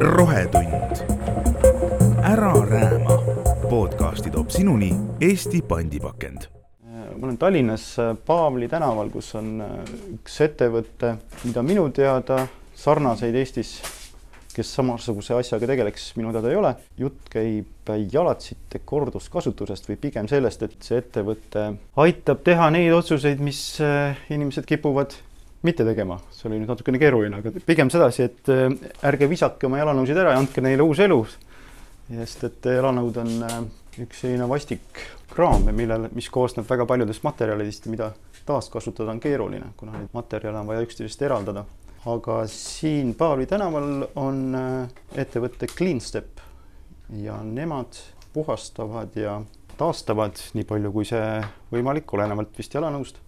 rohetund. ära rääma. podcasti toob sinuni Eesti pandipakend. ma olen Tallinnas Paavli tänaval, kus on üks ettevõte, mida minu teada sarnaseid Eestis kes samasuguse asjaga tegeleks, minu teada ei ole. jutt käib jalatsite korduskasutusest või pigem sellest, et see ettevõte aitab teha neid otsuseid, mis äh, inimesed kipuvad mitte tegema. see oli nüüd natukene keeruline, aga pigem sedasi, et äh, ärge visake oma jalanõusid ära ja andke neile uus elu. sest et jalanõud on äh, üks selline vastik kraam, millel, mis koosneb väga paljudest materjalidest, mida taaskasutada on keeruline, kuna neid materjale on vaja üksteisest eraldada aga siin Paavli tänaval on äh, ettevõte CleanStep ja nemad puhastavad ja taastavad nii palju, kui see võimalik, olenevalt vist jalanõust,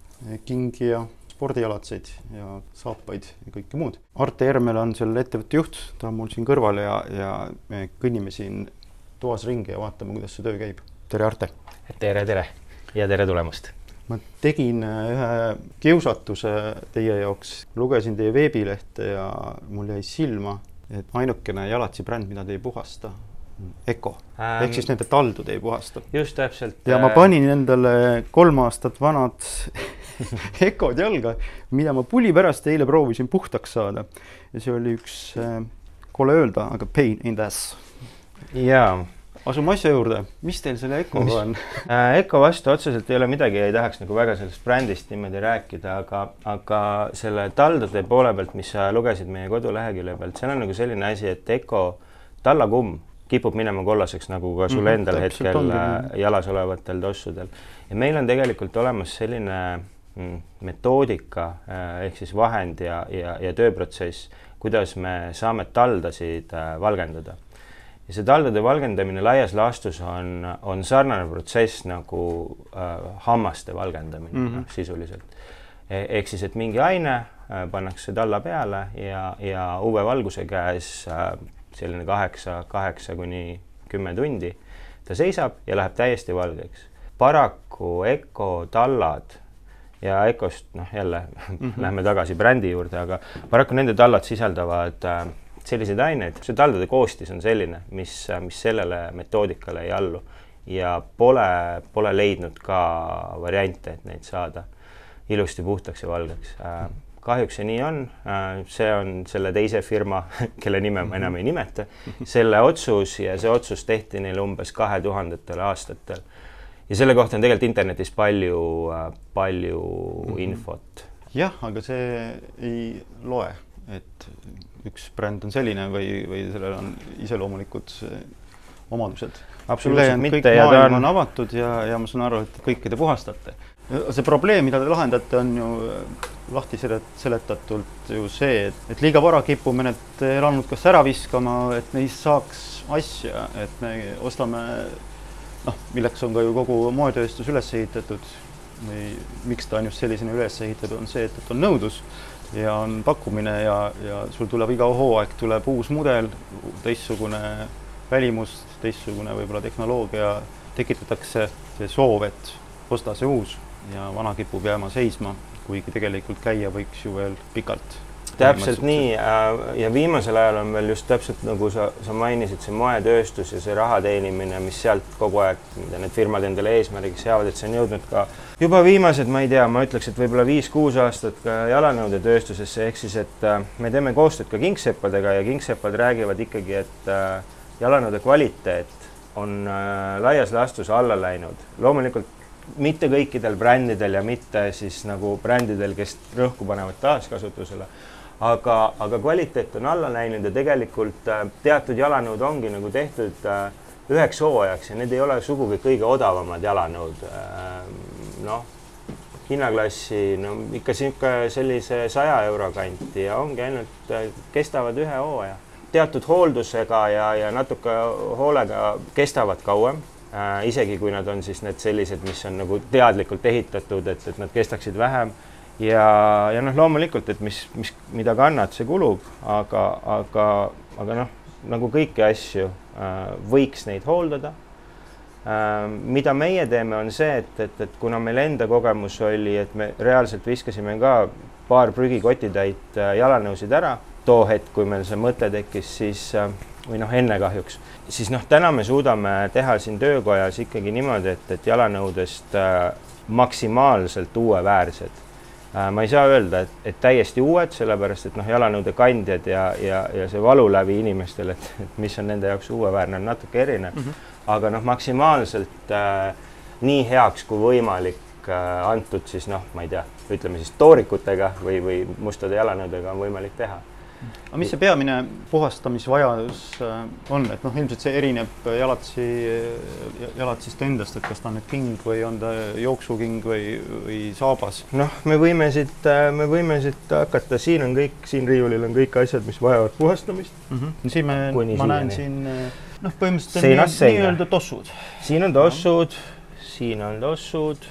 kingi ja spordijalatseid ja saapaid ja kõike muud. Arte Ermel on selle ettevõtte juht, ta on mul siin kõrval ja, ja me kõnnime siin toas ringi ja vaatame, kuidas see töö käib. tere, Arte! tere, tere ja tere tulemast! ma tegin äh, ühe kiusatuse teie jaoks, lugesin teie veebilehte ja mul jäi silma, et ainukene jalatsi bränd, mida te ei puhasta, Eco ähm,, ehk siis nende taldu te ei puhasta. just täpselt. ja ma äh, panin endale kolm aastat vanad Ecod jalga, mida ma puli pärast eile proovisin puhtaks saada ja see oli üks äh,, kole öelda, aga pain in the ass. jaa asume asja juurde, mis teil selle Ecoga on äh, Eco vastu otseselt ei ole midagi, ei tahaks nagu väga sellest brändist niimoodi rääkida, aga, aga selle taldade poole pealt, mis sa lugesid meie kodulehekülje pealt, seal on nagu selline asi, et Eco tallakumm kipub minema kollaseks, nagu ka sul mm -hmm, endal hetkel ongi. Äh, jalas olevatel tossudel. ja meil on tegelikult olemas selline mm, metoodika äh, ehk siis vahend ja, ja, ja tööprotsess, kuidas me saame taldasid valgendada ja see taldade valgendamine laias laastus on, on sarnane protsess nagu äh, hammaste valgendamine mm -hmm. noh, sisuliselt e. ehk siis, et mingi aine äh, pannakse talla peale ja, ja UV-valguse käes äh, selline kaheksa, kaheksa kuni kümme tundi ta seisab ja läheb täiesti valgeks. paraku Eco tallad ja Ecost noh, jälle mm -hmm. lähme tagasi brändi juurde, aga paraku nende tallad sisaldavad äh, selliseid aineid, see taldade koostis on selline, mis, mis sellele metoodikale ei allu ja pole, pole leidnud ka variante, et neid saada ilusti puhtaks ja valgeks. kahjuks see nii on, see on selle teise firma, kelle nime ma enam ei nimeta, selle otsus ja see otsus tehti neil umbes kahe tuhandetel aastatel. Ja selle kohta on tegelikult internetis palju, palju mm -hmm. infot. jah, aga see ei loe, et üks bränd on selline või, või sellel on iseloomulikud eh, omadused. absoluutselt mitte. kõik maailm on... on avatud ja, ja ma saan aru, et kõike te puhastate. see probleem, mida te lahendate, on ju eh, lahti selet-, seletatult ju see, et, et liiga vara kipume need elanud kas ära viskama, et neist saaks asja, et me ostame noh, milleks on ka ju kogu moetööstus üles ehitatud. Või miks ta on just sellisena üles ehitatud, on see, et, et on nõudlus ja on pakkumine ja, ja sul tuleb iga hooaeg tuleb uus mudel, teistsugune välimus, teistsugune võib-olla tehnoloogia, tekitatakse see soov, et osta see uus ja vana kipub jääma seisma, kuigi tegelikult käia võiks ju veel pikalt täpselt nii äh, ja viimasel ajal on veel just täpselt nagu sa, sa mainisid, see moetööstus ja see raha teenimine, mis sealt kogu aeg, mida need firmad endale eesmärgiks seavad, et see on jõudnud ka juba viimased, ma ei tea, ma ütleks, et võib-olla viis-kuus aastat ka jalanõudetööstusesse, ehk siis, et äh, me teeme koostööd ka kingseppadega ja kingsepad räägivad ikkagi, et äh, jalanõude kvaliteet on laias laastus alla läinud. loomulikult mitte kõikidel brändidel ja mitte siis nagu brändidel, kes rõhku panevad taaskasutusele aga, aga kvaliteet on alla läinud ja tegelikult äh, teatud jalanõud ongi nagu tehtud äh, üheks hooajaks ja need ei ole sugugi kõige odavamad jalanõud. Äh, noh, hinnaklassi, no ikka niisugune sellise saja euro kanti ja ongi ainult, kestavad ühe hooaja. teatud hooldusega ja, ja natuke hoolega kestavad kauem äh,. isegi kui nad on siis need sellised, mis on nagu teadlikult ehitatud, et, et nad kestaksid vähem ja, ja noh, loomulikult, et mis, mis, mida kannad, see kulub, aga, aga, aga noh, nagu kõiki asju äh, võiks neid hooldada äh,. mida meie teeme, on see, et, et, et kuna meil enda kogemus oli, et me reaalselt viskasime ka paar prügikotitäit äh, jalanõusid ära, too hetk, kui meil see mõte tekkis, siis äh, või noh, enne kahjuks, siis noh, täna me suudame teha siin töökojas ikkagi niimoodi, et, et jalanõudest äh, maksimaalselt uueväärsed. Ma ei saa öelda, et, et täiesti uued, sellepärast et noh, jalanõude kandjad ja, ja, ja see valulävi inimestel, et, et mis on nende jaoks uueväärne, on natuke erinev mm. -hmm. aga noh, maksimaalselt äh, nii heaks kui võimalik äh, antud siis noh, ma ei tea, ütleme siis toorikutega või, või mustade jalanõudega on võimalik teha aga mis see peamine puhastamisvajadus äh, on, et noh, ilmselt see erineb jalatsi, jalatsist endast, et kas ta on nüüd king või on ta jooksuking või, või saabas? noh, me võime siit, äh, me võime siit hakata, siin on kõik, siin riiulil on kõik asjad, mis vajavad puhastamist mm. -hmm. siin me, ma näen siin noh, põhimõtteliselt nii-öelda nii tossud. siin on tossud, siin on tossud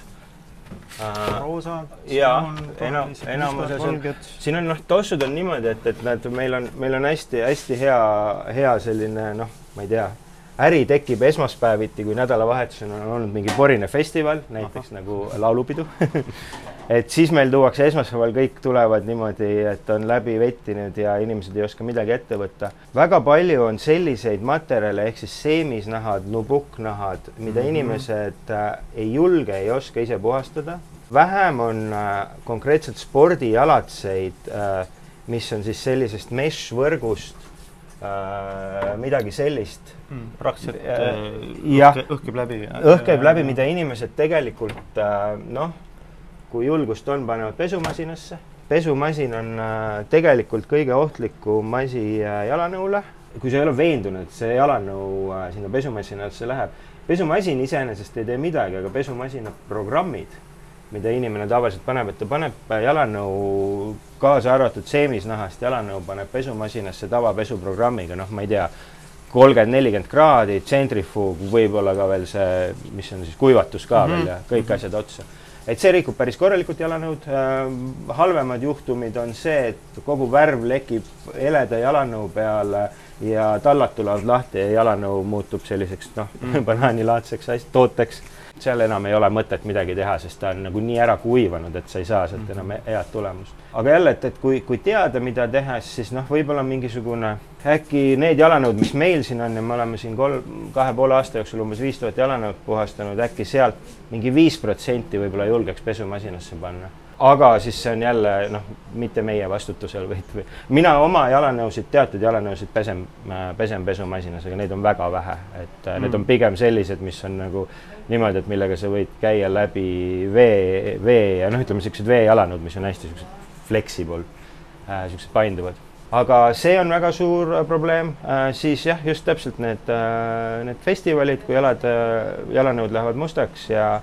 roosa. ja enam, enamuses on, siin on noh, tossud on niimoodi, et, et nad, meil on, meil on hästi-hästi hea, hea selline noh, ma ei tea, äri tekib esmaspäeviti, kui nädalavahetusel on olnud mingi porine festival, näiteks Aha. nagu laulupidu et siis meil tuuakse esmaspäeval, kõik tulevad niimoodi, et on läbi vettinud ja inimesed ei oska midagi ette võtta. väga palju on selliseid materjale ehk siis seemisnahad, nubukknahad, mida mm -hmm. inimesed äh, ei julge, ei oska ise puhastada. vähem on äh, konkreetselt spordijalatseid äh,, mis on siis sellisest mesh võrgust äh, midagi sellist mm,. praktiliselt äh, äh jah, õhk käib läbi. õhk käib läbi, mida inimesed tegelikult äh, noh kui julgust on, panevad pesumasinasse. pesumasin on äh, tegelikult kõige ohtlikum asi äh, jalanõule. kui sa ei ole veendunud, et see jalanõu äh, sinna pesumasinasse läheb. pesumasin iseenesest ei tee midagi, aga pesumasina programmid, mida inimene tavaliselt paneb, et ta paneb jalanõu, kaasa arvatud seemisnahast jalanõu, paneb pesumasinasse tavapesuprogrammiga, noh, ma ei tea kolmkümmend, nelikümmend kraadi, tsentrifuug, võib-olla ka veel see, mis on siis kuivatus ka mm -hmm. veel ja kõik asjad otsa et see rikub päris korralikult jalanõud. Äh, halvemad juhtumid on see, et kogu värv lekib heleda jalanõu peale ja tallad tulevad lahti ja jalanõu muutub selliseks noh mm. banaanilaadseks tooteks. Seal enam ei ole mõtet midagi teha, sest ta on nagu nii ära kuivanud, et sa ei saa sealt mm. enam head tulemust. aga jälle, et, et kui, kui teada, mida teha, siis noh, võib-olla mingisugune äkki need jalanõud, mis meil siin on ja me oleme siin kolm, kahe poole aasta jooksul umbes viis tuhat jalanõud puhastanud, äkki sealt mingi viis protsenti võib-olla julgeks pesumasinasse panna. aga siis see on jälle noh, mitte meie vastutusel või mina oma jalanõusid, teatud jalanõusid pesen, pesen pesumasinas, aga neid on väga vähe, et mm. need on pigem sellised, mis on nagu niimoodi, et millega sa võid käia läbi vee, vee ja noh, ütleme siuksed veejalanõud, mis on hästi siuksed flexible äh,, siuksed painduvad. Aga see on väga suur äh, probleem, äh, siis jah, just täpselt need, äh, need festivalid, kui jalad, jalanõud lähevad mustaks ja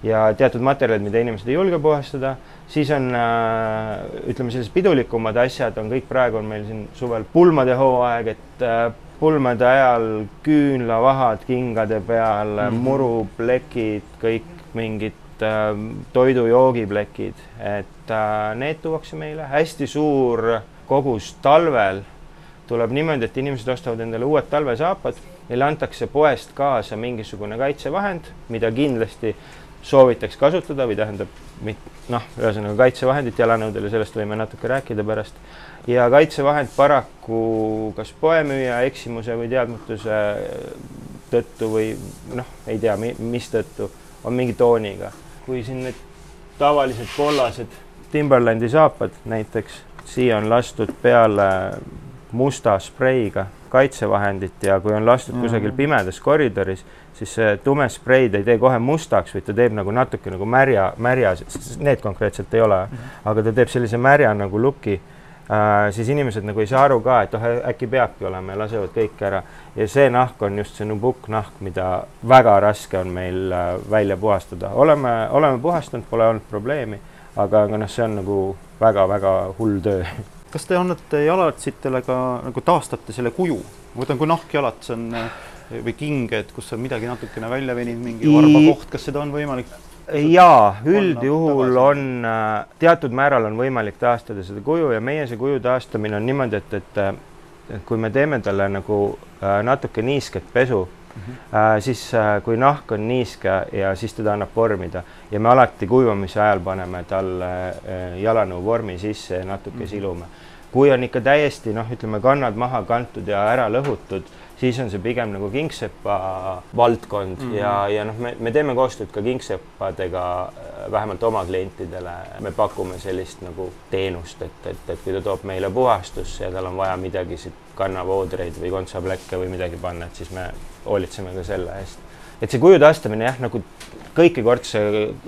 ja teatud materjalid, mida inimesed ei julge puhastada, siis on ütleme, sellised pidulikumad asjad on kõik, praegu on meil siin suvel pulmade hooaeg, et pulmade ajal küünlavahad kingade peal mm, -hmm. muruplekid, kõik mingid toidu-joogiplekid, et need tuuakse meile, hästi suur kogus talvel tuleb niimoodi, et inimesed ostavad endale uued talvesaapad, neile antakse poest kaasa mingisugune kaitsevahend, mida kindlasti soovitaks kasutada või tähendab, noh, ühesõnaga kaitsevahendit jalanõudel ja sellest võime natuke rääkida pärast. Ja kaitsevahend paraku kas poemüüja eksimuse või teadmatuse tõttu või noh, ei tea, mis tõttu, on mingi tooniga. kui siin need tavalised kollased Timberlandi saapad näiteks siia on lastud peale musta spreiga kaitsevahendit ja kui on lastud mm -hmm. kusagil pimedas koridoris, siis see tume spreid ei tee kohe mustaks, vaid ta teeb nagu natuke nagu märja, märja, need konkreetselt ei ole -hmm. aga ta teeb sellise märja nagu luki. Siis inimesed nagu ei saa aru ka, et oh, äkki peabki olema ja lasevad kõik ära. ja see nahk on just see nubukk nahk, mida väga raske on meil äh, välja puhastada. oleme, oleme puhastanud, pole olnud probleemi, aga, aga noh, see on nagu väga-väga hull töö. kas te annate jalatsitele ka nagu taastate selle kuju? ma mõtlen, kui nahkjalats on või king, et kus on midagi natukene välja veninud, mingi varba koht, kas seda on võimalik? Jaa, üldjuhul on äh, teatud määral on võimalik taastada seda kuju ja meie see kuju taastamine on niimoodi, et, et et kui me teeme talle nagu äh, natuke niisket pesu, mm, -hmm. siis kui nahk on niiske ja siis teda annab vormida ja me alati kuivamise ajal paneme talle jalanõu vormi sisse ja natuke mm -hmm. silume. kui on ikka täiesti noh, ütleme kannad maha kantud ja ära lõhutud siis on see pigem nagu kingsepa valdkond mm -hmm. ja, ja noh, me, me teeme koostööd ka kingseppadega äh, vähemalt oma klientidele, me pakume sellist nagu teenust, et, et, et kui ta toob meile puhastusse ja tal on vaja midagi siit kannavoodreid või kontsaplekke või midagi panna, et siis me hoolitseme ka selle eest. et see kuju taastamine jah, nagu kõiki kortse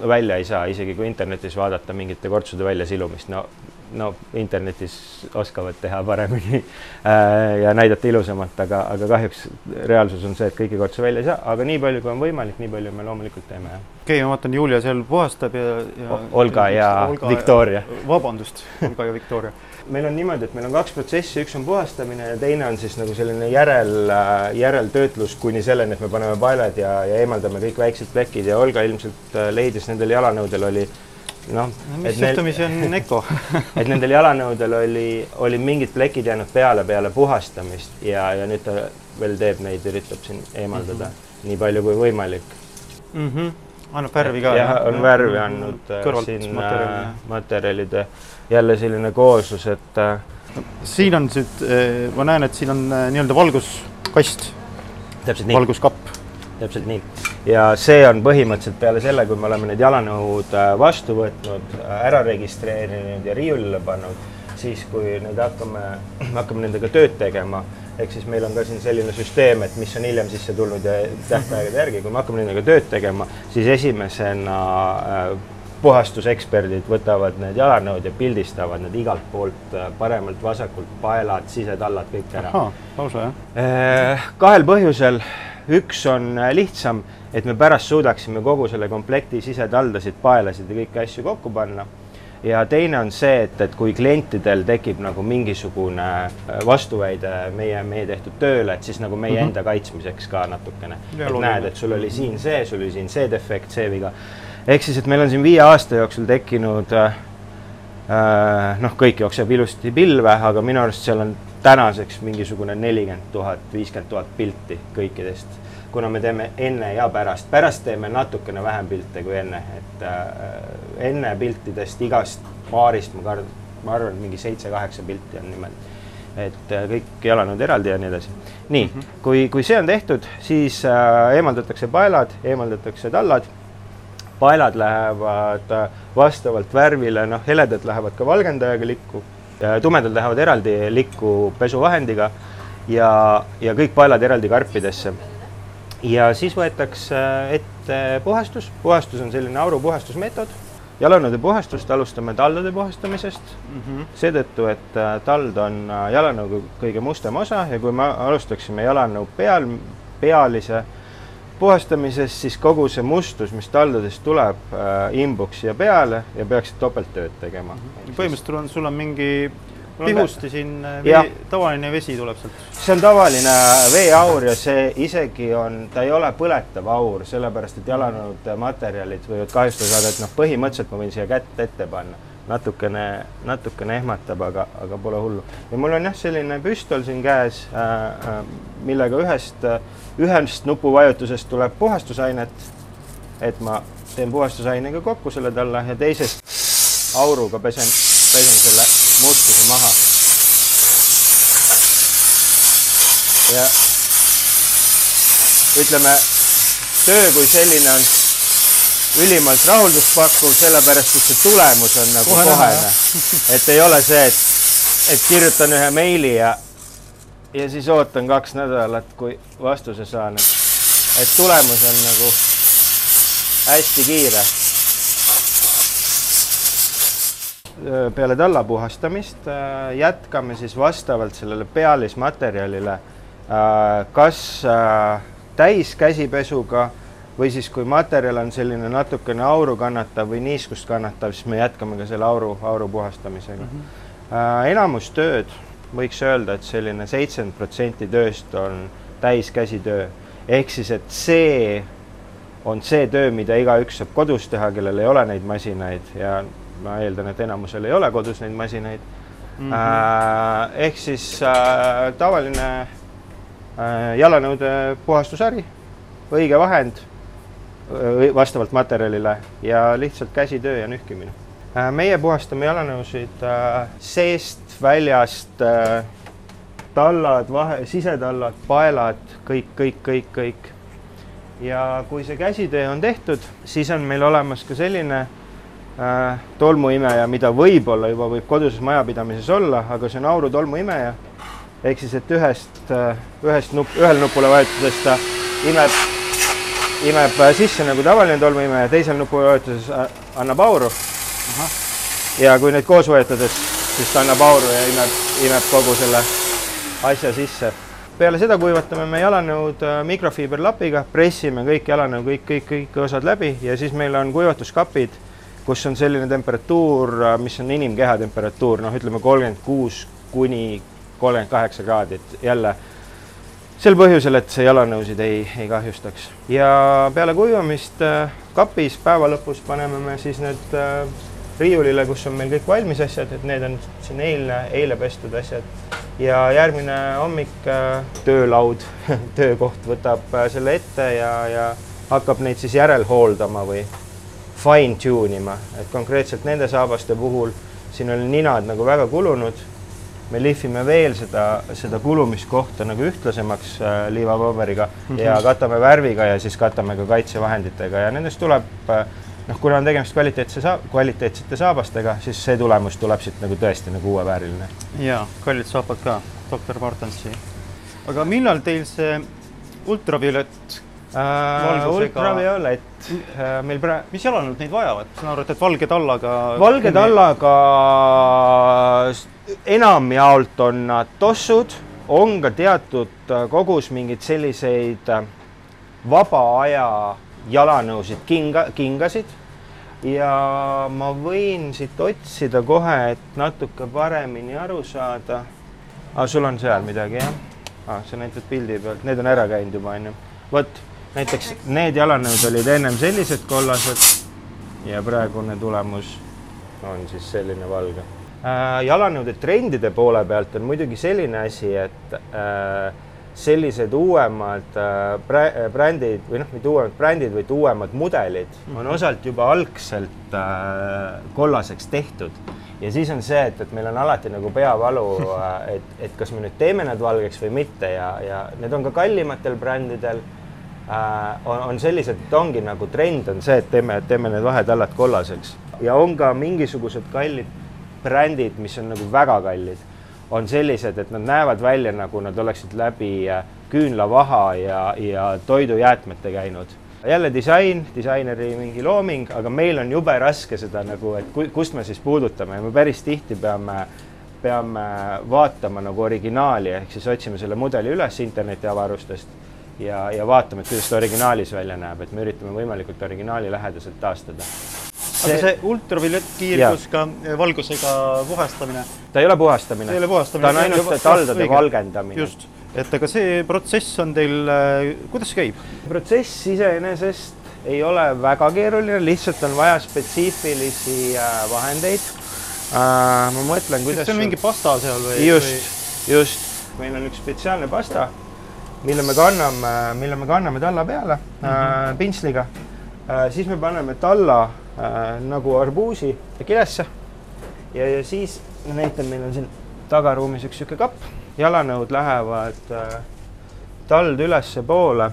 välja ei saa, isegi kui internetis vaadata mingite kortsude väljasilumist, no no internetis oskavad teha paremini äh, ja näidata ilusamalt, aga, aga kahjuks reaalsus on see, et kõiki kortse välja ei saa, aga nii palju, kui on võimalik, nii palju me loomulikult teeme, okei okay,, ma vaatan, Julia seal puhastab ja, ja Olga ja Olga Victoria. vabandust, Olga ja Victoria meil on niimoodi, et meil on kaks protsessi, üks on puhastamine ja teine on siis nagu selline järel, äh, järeltöötlus kuni selleni, et me paneme paelad ja, ja eemaldame kõik väiksed plekid ja Olga ilmselt äh, leidis nendel jalanõudel oli noh. mis suhtumisi on Eko et nendel jalanõudel oli, oli mingid plekid jäänud peale, peale puhastamist ja, ja nüüd ta veel teeb neid, üritab siin eemaldada mm -hmm. nii palju kui võimalik mm. -hmm. annab värvi ka? jah, on värvi andnud äh, Kõrvalt siin materjali, äh, materjalide jälle selline kooslus, et äh, siin on nüüd, ma näen, et siin on nii-öelda valguskast. valguskapp. täpselt nii ja see on põhimõtteliselt peale selle, kui me oleme need jalanõud äh, vastu võtnud, äh, ära registreerinud ja riiulile pannud, siis kui neid hakkame, hakkame nendega tööd tegema, ehk siis meil on ka siin selline süsteem, et mis on hiljem sisse tulnud ja tähtaegade järgi, kui me hakkame nendega tööd tegema, siis esimesena äh, puhastuseksperdid võtavad need jalanõud ja pildistavad need igalt poolt paremalt, vasakult, paelad, sisetallad, kõik ära. lausa jah? kahel põhjusel, üks on lihtsam et me pärast suudaksime kogu selle komplekti sisetaldasid, paelasid ja kõiki asju kokku panna. ja teine on see, et, et kui klientidel tekib nagu mingisugune äh, vastuväide meie, meie tehtud tööle, et siis nagu meie mm -hmm. enda kaitsmiseks ka natukene. et näed, et sul oli siin see, sul oli siin see defekt, see viga. ehk siis, et meil on siin viie aasta jooksul tekkinud äh, äh noh, kõik jookseb ilusti pilve, aga minu arust seal on tänaseks mingisugune nelikümmend tuhat, viiskümmend tuhat pilti kõikidest kuna me teeme enne ja pärast, pärast teeme natukene vähem pilte kui enne, et äh, enne piltidest igast paarist ma kardan, ma arvan, mingi seitse-kaheksa pilti on niimoodi. et äh, kõik jalanõud eraldi ja nii edasi. nii mm, -hmm. kui, kui see on tehtud, siis äh, eemaldatakse paelad, eemaldatakse tallad. Paelad lähevad äh, vastavalt värvile, noh, heledad lähevad ka valgendajaga likku, tumedad lähevad eraldi likku pesuvahendiga ja, ja kõik paelad eraldi karpidesse ja siis võetakse ette puhastus, puhastus on selline aurupuhastusmeetod. jalanõude puhastust alustame taldade puhastamisest mm -hmm. seetõttu, et äh, tald on äh, jalanõu kõige mustem osa ja kui me alustaksime jalanõu peal, pealise puhastamisest, siis kogu see mustus, mis taldadest tuleb, äh, imbuks siia peale ja peaksid topelttööd tegema mm. -hmm. põhimõtteliselt on, sul on mingi pihusti siin äh, tavaline vesi tuleb sealt? see on tavaline veeaur ja see isegi on, ta ei ole põletav aur, sellepärast et jalanõud materjalid võivad kahjustada saada, et noh, põhimõtteliselt ma võin siia kätt ette panna. Natukene, natukene ehmatab, aga, aga pole hullu. ja mul on jah, selline püstol siin käes äh,, äh, millega ühest, ühest nupuvajutusest tuleb puhastusainet. et ma teen puhastusainega kokku selle talla ja teisest auruga pesen, pesen selle mustuse maha. ja ütleme, töö kui selline on ülimalt rahulduspakkuv, sellepärast et see tulemus on nagu kohene, kohene.. et ei ole see, et, et kirjutan ühe meili ja, ja siis ootan kaks nädalat, kui vastuse saan, et, et tulemus on nagu hästi kiire. Peale talla puhastamist jätkame siis vastavalt sellele pealismaterjalile. Kas täiskäsipesuga või siis, kui materjal on selline natukene auru kannatav või niiskust kannatav, siis me jätkame ka selle auru, auru puhastamisega mm. -hmm. enamus tööd, võiks öelda, et selline seitsekümmend protsenti tööst on täiskäsitöö. ehk siis, et see on see töö, mida igaüks saab kodus teha, kellel ei ole neid masinaid ja ma eeldan, et enamusel ei ole kodus neid masinaid mm. -hmm. ehk siis äh, tavaline äh, jalanõude puhastusari, õige vahend äh, vastavalt materjalile ja lihtsalt käsitöö ja nühkimine. Äh, meie puhastame jalanõusid äh, seest, väljast äh,, tallad, vahe, sisetallad, paelad, kõik, kõik, kõik, kõik. ja kui see käsitöö on tehtud, siis on meil olemas ka selline tolmuimeja, mida võib-olla juba võib koduses majapidamises olla, aga see on auru tolmuimeja. ehk siis, et ühest ühest nupp, ühele nupule vajutades ta imeb, imeb äh, sisse nagu tavaline tolmuimeja, teisel nupule vajutades äh, annab auru. ja kui neid koos vajutades, siis ta annab auru ja imeb, imeb kogu selle asja sisse. peale seda kuivatame me jalanõud äh, mikrofiiberlapiga, pressime kõik jalanõu, kõik, kõik, kõik osad läbi ja siis meil on kuivatuskapid, kus on selline temperatuur, mis on inimkeha temperatuur, noh, ütleme kolmkümmend kuus kuni kolmkümmend kaheksa kraadi, et jälle sel põhjusel, et see jalanõusid ei, ei kahjustaks. ja peale kuivamist äh, kapis päeva lõpus paneme me siis need äh, riiulile, kus on meil kõik valmis asjad, et need on siin eilne, eile pestud asjad. ja järgmine hommik äh, töölaud töökoht võtab selle ette ja, ja hakkab neid siis järelhooldama või fine tune ima, et konkreetselt nende saabaste puhul siin on ninad nagu väga kulunud. Me lihvime veel seda, seda kulumiskohta nagu ühtlasemaks äh, liivapaberiga mm -hmm. ja katame värviga ja siis katame ka kaitsevahenditega ja nendest tuleb äh, noh, kuna on tegemist kvaliteetse saa-, kvaliteetsete saabastega, siis see tulemus tuleb siit nagu tõesti nagu uuevääriline. jaa, kallid saapad ka, doktor Martensi. aga millal teil see ultraviolett äh, ultraviolett äh, meil pra-, mis jalanõud neid vajavad, saan aru, et, et valge tallaga valge tallaga enamjaolt on nad tossud, on ka teatud äh, kogus mingeid selliseid äh, vaba aja jalanõusid, kinga, kingasid. ja ma võin siit otsida kohe, et natuke paremini aru saada. aa, sul on seal midagi, jah? aa, sa näitad pildi pealt, need on ära käinud juba, onju. vot, näiteks need jalanõud olid ennem sellised kollased ja praegune tulemus on siis selline valge. Jalanõude trendide poole pealt on muidugi selline asi, et äh, sellised uuemad äh, brä- brändid või noh, mitte uuemad brändid, vaid uuemad mudelid on osalt juba algselt äh, kollaseks tehtud. ja siis on see, et, et meil on alati nagu peavalu, et, et kas me nüüd teeme nad valgeks või mitte ja, ja need on ka kallimatel brändidel. Äh, on, on sellised, et ongi nagu trend on see, et teeme, teeme need vahetallad kollaseks. Ja on ka mingisugused kallid brändid, mis on nagu väga kallid, on sellised, et nad näevad välja nagu nad oleksid läbi äh, küünlavaha ja, ja toidujäätmete käinud. jälle disain, disaineri mingi looming, aga meil on jube raske seda nagu, et ku, kust me siis puudutame ja me päris tihti peame peame vaatama nagu originaali, ehk siis otsime selle mudeli üles internetiavarustest ja, ja vaatame, et kuidas ta originaalis välja näeb, et me üritame võimalikult originaali lähedaselt taastada. Aga see ultraviolettkiirgus ka eh, valgusega puhastamine, ta ei ole puhastamine, see ei ole puhastamine. ta on ainult taldade valgendamine. just, et aga see protsess on teil, kuidas see käib? protsess iseenesest ei ole väga keeruline, lihtsalt on vaja spetsiifilisi äh, vahendeid ma mõtlen, kuidas. see on mingi pasta seal või? just, just, meil on üks spetsiaalne pasta, mille me kanname, mille me kanname talla peale mm -hmm. pintsliga siis me paneme talla äh, nagu arbuusi kilesse. Ja, ja siis ma näitan, meil on siin tagaruumis üks sihuke kapp, jalanõud lähevad äh, tald ülespoole.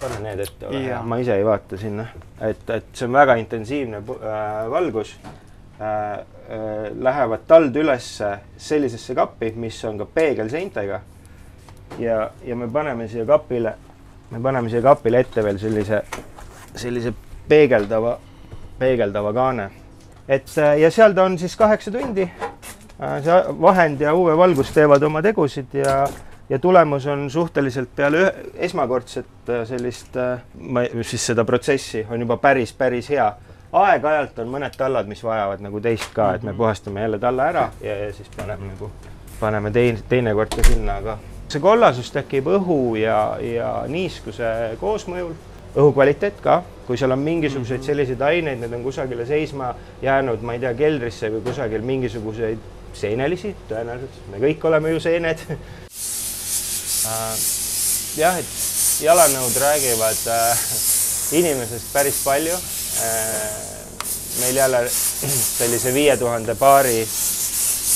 pane need ette, ma ise ei vaata sinna, et, et see on väga intensiivne äh, valgus. Äh, äh, lähevad tald ülesse sellisesse kappi, mis on ka peegelseintega. ja, ja me paneme siia kapile, me paneme siia kapile ette veel sellise, sellise peegeldava, peegeldava kaane. et äh, ja seal ta on siis kaheksa tundi. see vahend ja UV-valgus teevad oma tegusid ja, ja tulemus on suhteliselt peale ühe, esmakordset äh, sellist, ma siis seda protsessi on juba päris, päris hea aeg-ajalt on mõned tallad, mis vajavad nagu teist ka, et me puhastame jälle talla ära ja, ja siis paneme nagu, paneme teine, teinekord ka sinna, aga see kollasus tekib õhu ja, ja niiskuse koosmõjul. Õhu kvaliteet ka, kui seal on mingisuguseid selliseid aineid, need on kusagile seisma jäänud, ma ei tea, keldrisse või kusagil mingisuguseid seenelisi, tõenäoliselt, me kõik oleme ju seened. jah, et jalanõud räägivad äh, inimesest päris palju äh,. meil jälle sellise viie tuhande paari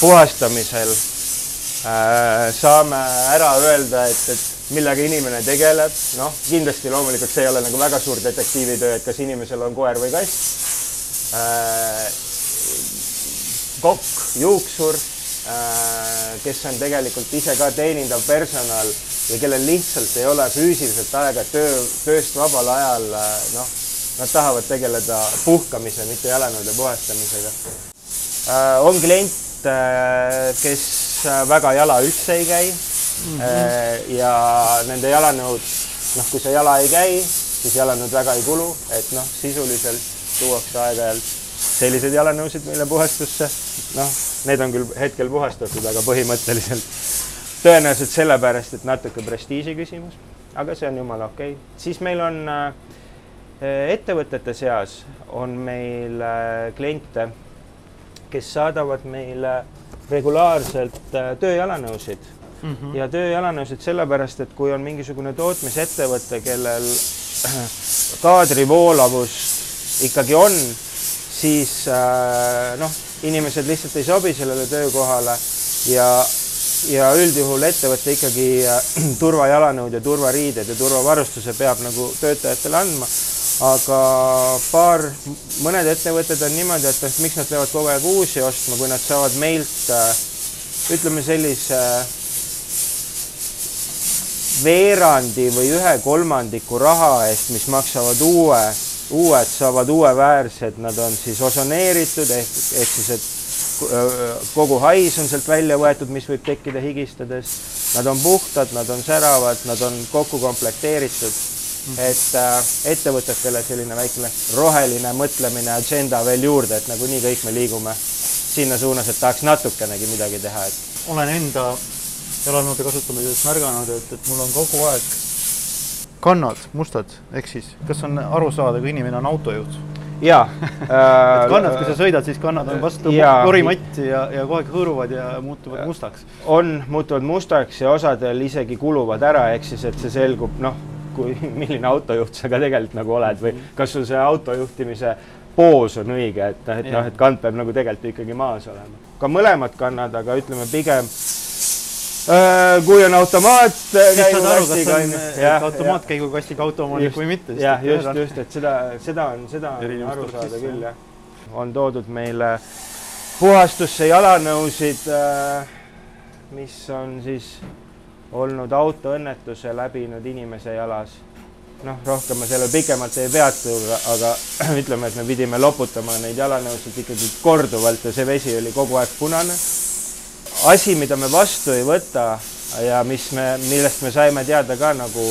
puhastamisel äh, saame ära öelda, et, et millega inimene tegeleb, noh, kindlasti loomulikult see ei ole nagu väga suur detektiivitöö, et kas inimesel on koer või kass äh,. kokk, juuksur äh,, kes on tegelikult ise ka teenindav personal ja kellel lihtsalt ei ole füüsiliselt aega töö, tööst vabal ajal, äh, noh, nad tahavad tegeleda puhkamise, mitte jalanõude puhastamisega äh,. on klient, äh, kes väga jala üldse ei käi mm. -hmm. ja nende jalanõud, noh, kui see jala ei käi, siis jalanõud väga ei kulu, et noh, sisuliselt tuuakse aeg-ajalt selliseid jalanõusid meile puhastusse. noh, need on küll hetkel puhastatud, aga põhimõtteliselt tõenäoliselt sellepärast, et natuke prestiiži küsimus, aga see on jumala okei okay.. siis meil on äh, ettevõtete seas on meil äh, kliente, kes saadavad meile regulaarselt tööjalanõusid mm -hmm. ja tööjalanõusid sellepärast, et kui on mingisugune tootmisettevõte, kellel kaadrivoolavust ikkagi on, siis äh, noh, inimesed lihtsalt ei sobi sellele töökohale ja, ja üldjuhul ettevõte ikkagi äh, turvajalanõud ja turvariided ja turvavarustuse peab nagu töötajatele andma. aga paar, mõned ettevõtted on niimoodi, et noh, miks nad peavad kogu aeg uusi ostma, kui nad saavad meilt ütleme sellise veerandi või ühe kolmandiku raha eest, mis maksavad uue, uued saavad uueväärsed, nad on siis osoneeritud ehk, ehk siis, et kogu hais on sealt välja võetud, mis võib tekkida higistades. Nad on puhtad, nad on säravad, nad on kokku komplekteeritud. et äh, ettevõtetele selline väikene roheline mõtlemine, agenda veel juurde, et nagunii kõik me liigume sinna suunas, et tahaks natukenegi midagi teha, et. olen enda jalanõude kasutamises märganud, et, et mul on kogu aeg kannad mustad, ehk siis kas on aru saada, kui inimene on autojuht? jaa et kannad, kui sa sõidad, siis kannad on vastu korimatti ja, ja kogu aeg hõõruvad ja muutuvad mustaks. on, muutuvad mustaks ja osadel isegi kuluvad ära, ehk siis, et see selgub, noh, kui, milline autojuht sa ka tegelikult nagu oled või kas sul see autojuhtimise poos on õige, et, et noh, et kand peab nagu tegelikult ikkagi maas olema. ka mõlemad kannad, aga ütleme pigem kui on automaat automaatkäigukastiga autoomanik või mitte. jah, just, just, et seda, seda on, seda on aru saada küll jah. on toodud meile puhastusse jalanõusid, äh, mis on siis olnud autoõnnetuse läbinud inimese jalas. noh, rohkem ma sellel pikemalt ei peatu, aga ütleme, et me pidime loputama neid jalanõusid ikkagi korduvalt ja see vesi oli kogu aeg punane asi, mida me vastu ei võta ja mis me, millest me saime teada ka nagu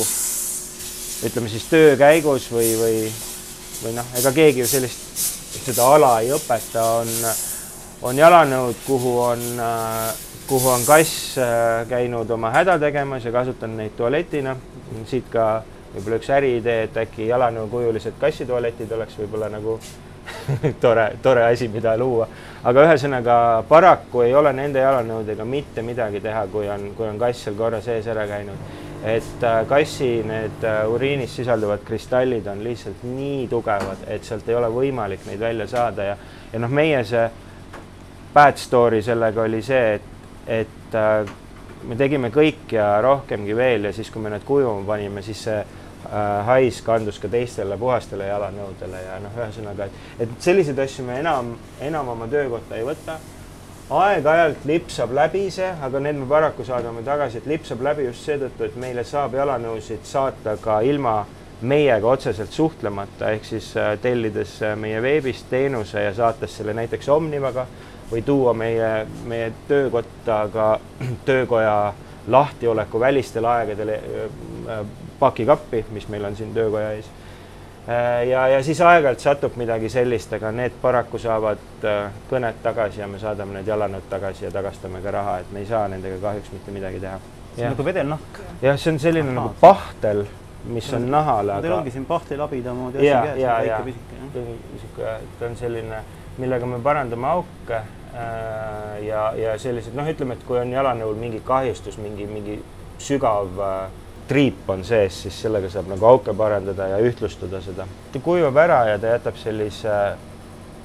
ütleme siis töö käigus või, või, või noh, ega keegi ju sellist, seda ala ei õpeta, on, on jalanõud, kuhu on, kuhu on kass äh, käinud oma häda tegemas ja kasutanud neid tualetina. siit ka võib-olla üks äriidee, et äkki jalanõukujulised kassitualetid oleks võib-olla nagu tore, tore asi, mida luua. aga ühesõnaga paraku ei ole nende jalanõudega mitte midagi teha, kui on, kui on kass seal korra sees ära käinud. et äh, kassi need äh, uriinis sisalduvad kristallid on lihtsalt nii tugevad, et sealt ei ole võimalik neid välja saada ja, ja noh, meie see bad story sellega oli see, et, et äh, me tegime kõik ja rohkemgi veel ja siis, kui me need kujuma panime, siis see hais kandus ka teistele puhastele jalanõudele ja noh, ühesõnaga, et, et selliseid asju me enam, enam oma töökotta ei võta. aeg-ajalt lipsab läbi see, aga need me paraku saadame tagasi, et lipsab läbi just seetõttu, et meile saab jalanõusid saata ka ilma meiega otseselt suhtlemata, ehk siis äh, tellides äh, meie veebist teenuse ja saates selle näiteks Omnivaga või tuua meie, meie töökotta ka töökoja lahtioleku välistel aegadel pakikappi, mis meil on siin töökoja ees. Äh, ja, ja siis aeg-ajalt satub midagi sellist, aga need paraku saavad äh, kõned tagasi ja me saadame need jalanõud tagasi ja tagastame ka raha, et me ei saa nendega kahjuks mitte midagi teha. see on nagu vedelnahk. jah, see on selline Aha. nagu pahtel, mis on nahal, aga. Teil ongi siin pahtelabida moodi asi käes, väike pisike. niisugune, ta on selline, millega me parandame auke äh, ja, ja sellised noh, ütleme, et kui on jalanõul mingi kahjustus, mingi, mingi sügav äh, kriip on sees, siis sellega saab nagu auke parandada ja ühtlustada seda. ta kuivab ära ja ta jätab sellise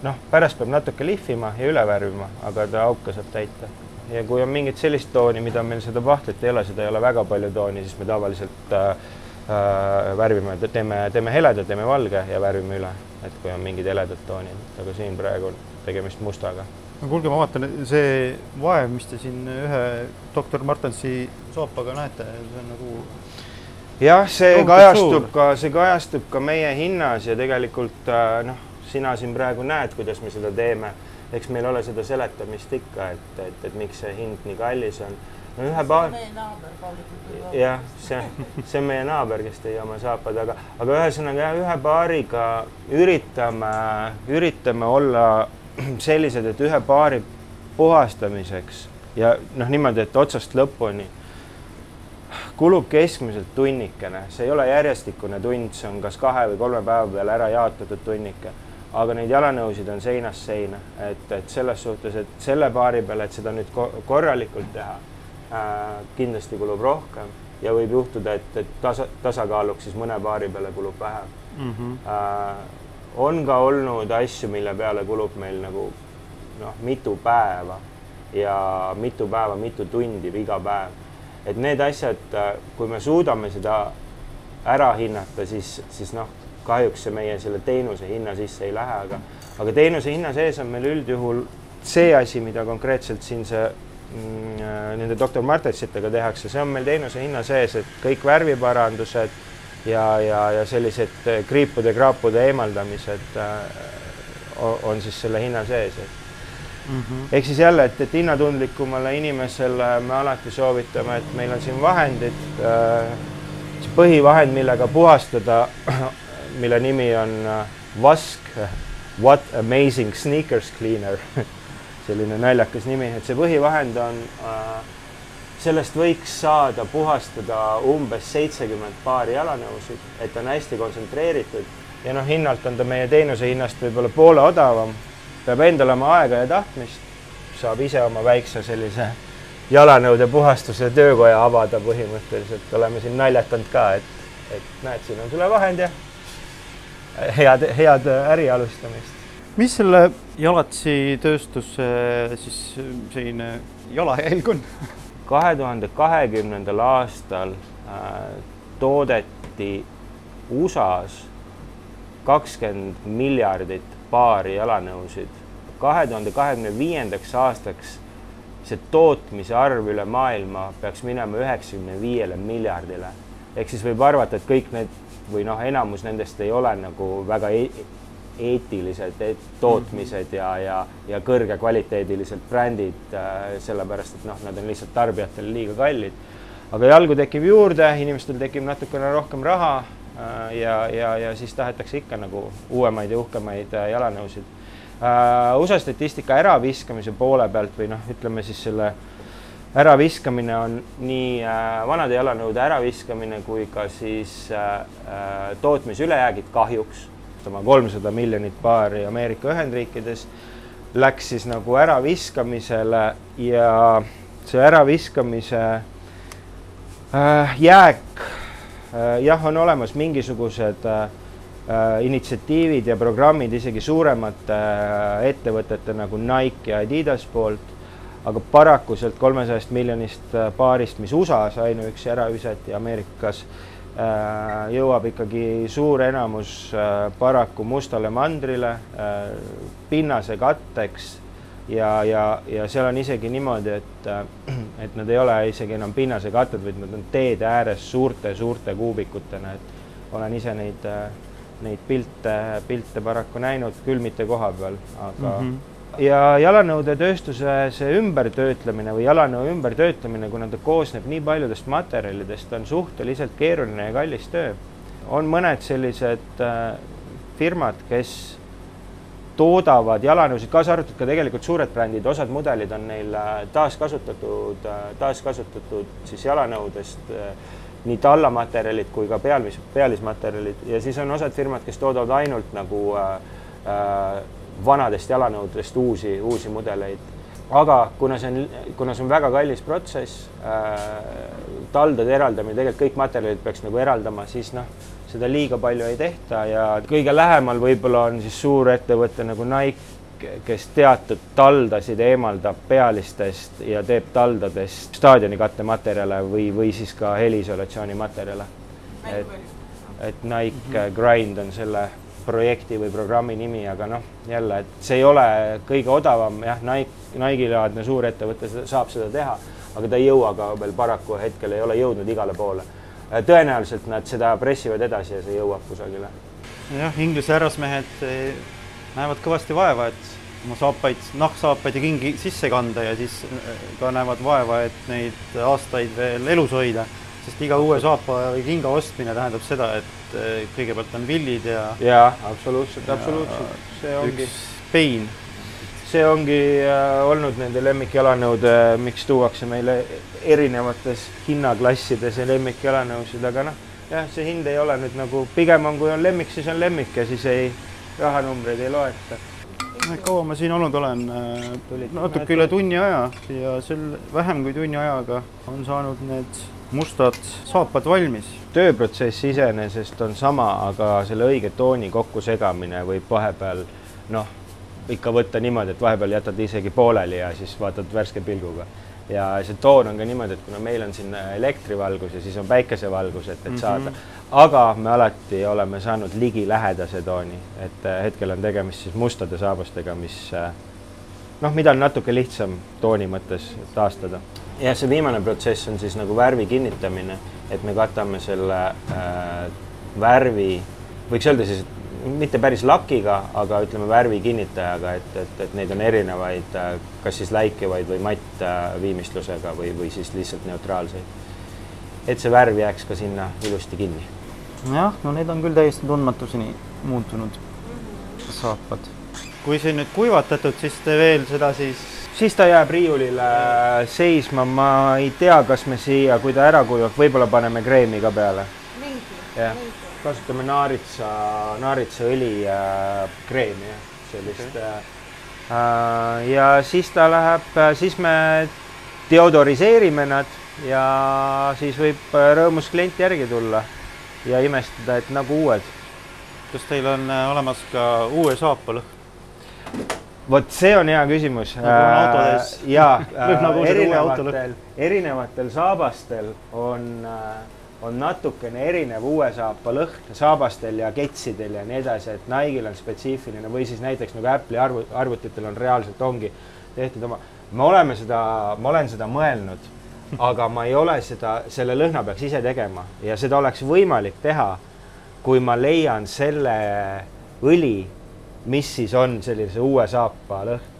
noh, pärast peab natuke lihvima ja üle värvima, aga ta auke saab täita. ja kui on mingit sellist tooni, mida meil seda pahtlit ei ole, seda ei ole väga palju tooni, siis me tavaliselt äh, äh, värvime, teeme, teeme heleda, teeme valge ja värvime üle, et kui on mingid heledad toonid, aga siin praegu on tegemist mustaga no kuulge, ma vaatan, see vaev, mis te siin ühe doktor Martensi soopaga näete, see on nagu jah, see kajastub ka, see kajastub ka meie hinnas ja tegelikult äh, noh, sina siin praegu näed, kuidas me seda teeme. eks meil ole seda seletamist ikka, et, et, et miks see hind nii kallis on. no ühe paar. jah, see, see on meie naaber, kes tõi oma saapad, aga, aga ühesõnaga jah, ühe paariga üritame, üritame olla sellised, et ühe paari puhastamiseks ja noh, niimoodi, et otsast lõpuni kulub keskmiselt tunnikene, see ei ole järjestikune tund, see on kas kahe või kolme päeva peale ära jaotatud tunnike. aga neid jalanõusid on seinast seina, et, et selles suhtes, et selle paari peale, et seda nüüd korralikult teha äh,, kindlasti kulub rohkem ja võib juhtuda, et, et tasa, tasakaaluks siis mõne paari peale kulub vähem mm. -hmm. Äh, on ka olnud asju, mille peale kulub meil nagu noh, mitu päeva ja mitu päeva, mitu tundi iga päev. et need asjad, kui me suudame seda ära hinnata, siis, siis noh, kahjuks see meie selle teenuse hinna sisse ei lähe, aga, aga teenuse hinna sees on meil üldjuhul see asi, mida konkreetselt siin see mm, nende doktor Martensitega tehakse, see on meil teenuse hinna sees, et kõik värviparandused ja, ja, ja sellised äh, kriipude-kraapude eemaldamised äh, on siis selle hinna sees, et mm -hmm. ehk siis jälle, et, et hinnatundlikumale inimesele me alati soovitame, et meil on siin vahendid äh,, see põhivahend, millega puhastada, mille nimi on äh, vask, What Amazing Sneakers Cleaner selline naljakas nimi, et see põhivahend on äh, sellest võiks saada puhastada umbes seitsekümmend paari jalanõusid, et on hästi kontsentreeritud ja noh, hinnalt on ta meie teenuse hinnast võib-olla poole odavam. peab endal olema aega ja tahtmist, saab ise oma väikse sellise jalanõude puhastuse töökoja avada põhimõtteliselt, oleme siin naljatanud ka, et, et näed, siin on sulle vahend ja head, head äri alustamist. mis selle jalatsi tööstuse siis selline jalajälg on kahe tuhande kahekümnendal aastal äh, toodeti USA-s kakskümmend miljardit paari jalanõusid. kahe tuhande kahekümne viiendaks aastaks see tootmise arv üle maailma peaks minema üheksakümne viiele miljardile. ehk siis võib arvata, et kõik need või noh, enamus nendest ei ole nagu väga e eetilised et tootmised ja, ja, ja kõrgekvaliteedilised brändid, äh, sellepärast et noh, nad on lihtsalt tarbijatele liiga kallid. aga jalgu tekib juurde, inimestel tekib natukene rohkem raha äh, ja, ja, ja siis tahetakse ikka nagu uuemaid ja uhkemaid äh, jalanõusid. USA statistika äraviskamise poole pealt või noh, ütleme siis selle äraviskamine on nii vanade jalanõude äraviskamine kui ka siis tootmisülejäägid kahjuks ostma kolmsada miljonit paari Ameerika Ühendriikides, läks siis nagu äraviskamisele ja see äraviskamise äh, jääk äh, jah, on olemas mingisugused äh, initsiatiivid ja programmid isegi suuremate äh, ettevõtete nagu Nike ja Adidas poolt, aga paraku sealt kolmesajast miljonist äh, paarist, mis USA-s ainuüksi ära visati, Ameerikas äh, Äh, jõuab ikkagi suur enamus äh, paraku mustale mandrile äh, pinnase katteks. Ja, ja, ja seal on isegi niimoodi, et, et nad ei ole isegi enam pinnase katted, vaid nad on teede ääres suurte-suurte kuubikutena, et olen ise neid, neid pilte, pilte paraku näinud, küll mitte koha peal, aga mm -hmm ja jalanõudetööstuse see ümbertöötlemine või jalanõu ümbertöötlemine, kuna ta koosneb nii paljudest materjalidest, on suhteliselt keeruline ja kallis töö. on mõned sellised äh, firmad, kes toodavad jalanõusid, kaasa arvatud ka tegelikult suured brändid, osad mudelid on neil äh, taaskasutatud, äh, taaskasutatud siis jalanõudest nii tallamaterjalid kui ka pealmis, pealismaterjalid ja siis on osad firmad, kes toodavad ainult nagu äh, vanadest jalanõudest uusi, uusi mudeleid. aga kuna see on, kuna see on väga kallis protsess äh,, taldade eraldamine, tegelikult kõik materjalid peaks nagu eraldama, siis noh, seda liiga palju ei tehta ja kõige lähemal võib-olla on siis suurettevõte nagu Nike, kes teatud taldasid eemaldab pealistest ja teeb taldadest staadioni kattematerjale või, või siis ka heliisolatsiooni materjale. et, et Nike mm -hmm. Grind on selle projekti või programmi nimi, aga noh, jälle, et see ei ole kõige odavam, jah, Nike, Nike'i-laadne suurettevõte saab seda teha, aga ta ei jõua ka veel paraku hetkel ei ole jõudnud igale poole. tõenäoliselt nad seda pressivad edasi ja see jõuab kusagile. jah, Inglise härrasmehed näevad kõvasti vaeva, et oma saapaid, nahksaapaid ja kingi sisse kanda ja siis äh, ka näevad vaeva, et neid aastaid veel elus hoida. sest iga uue saapa või kinga ostmine tähendab seda, et äh, kõigepealt on villid ja. jaa, absoluutselt, absoluutselt, see ongi. pein. see ongi äh, olnud nende lemmikjalanõude, miks tuuakse meile erinevates hinnaklassides lemmikjalanõusid, aga noh, jah, see hind ei ole nüüd nagu, pigem on, kui on lemmik, siis on lemmik ja siis ei rahanumbreid ei loeta. kaua ma siin olnud olen? natuke üle tunni aja ja sel vähem kui tunni ajaga on saanud need mustad saapad valmis. tööprotsess iseenesest on sama, aga selle õige tooni kokkusegamine võib vahepeal noh, ikka võtta niimoodi, et vahepeal jätad isegi pooleli ja siis vaatad värske pilguga ja see toon on ka niimoodi, et kuna meil on siin elektrivalgus ja siis on päikesevalgus, et, et mm -hmm. saada, aga me alati oleme saanud ligilähedase tooni, et äh, hetkel on tegemist siis mustade saabastega, mis äh, noh, mida on natuke lihtsam tooni mõttes taastada. ja see viimane protsess on siis nagu värvi kinnitamine, et me katame selle äh, värvi, võiks öelda siis, et mitte päris lakiga, aga ütleme värvi kinnitajaga, et, et, et neid on erinevaid, äh, kas siis läikivaid või mattviimistlusega või, või siis lihtsalt neutraalseid. et see värv jääks ka sinna ilusti kinni. jah, no need on küll täiesti tundmatuseni muutunud saapad. Kui see nüüd kuivatatud, siis te veel seda siis siis ta jääb riiulile seisma, ma ei tea, kas me siia, kui ta ära kuivab, võib-olla paneme kreemi ka peale. jah kasutame naaritsa, naaritsaõli äh, kreemi, sellist okay.. Äh, ja siis ta läheb, siis me deodoriseerime nad ja siis võib rõõmus klient järgi tulla ja imestada, et nagu uued. kas teil on äh, olemas ka uue saapa lõhn? Vot see on hea küsimus nagu äh,. jaa äh, erinevatel, erinevatel saabastel on äh, on natukene erinev uue saapa lõhn saabastel ja ketsidel ja nii edasi, et Nike'il on spetsiifiline või siis näiteks nagu Apple'i arvu, arvutitel on reaalselt ongi tehtud oma, me oleme seda, ma olen seda mõelnud, aga ma ei ole seda, selle lõhna peaks ise tegema ja seda oleks võimalik teha, kui ma leian selle õli, mis siis on sellise uue saapa lõhn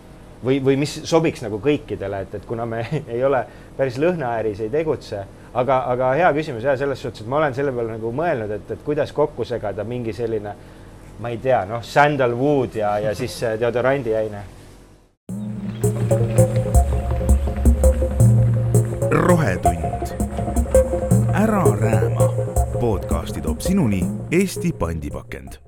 või, või mis sobiks nagu kõikidele, et, et kuna me ei ole päris lõhnaäris, ei tegutse aga, aga hea küsimus ja selles suhtes, et ma olen selle peale nagu mõelnud, et, et kuidas kokku segada mingi selline, ma ei tea, noh, sandalwood ja, ja siis deodorandiaine. rohetund. ära rääma. podcasti toob sinuni Eesti pandipakend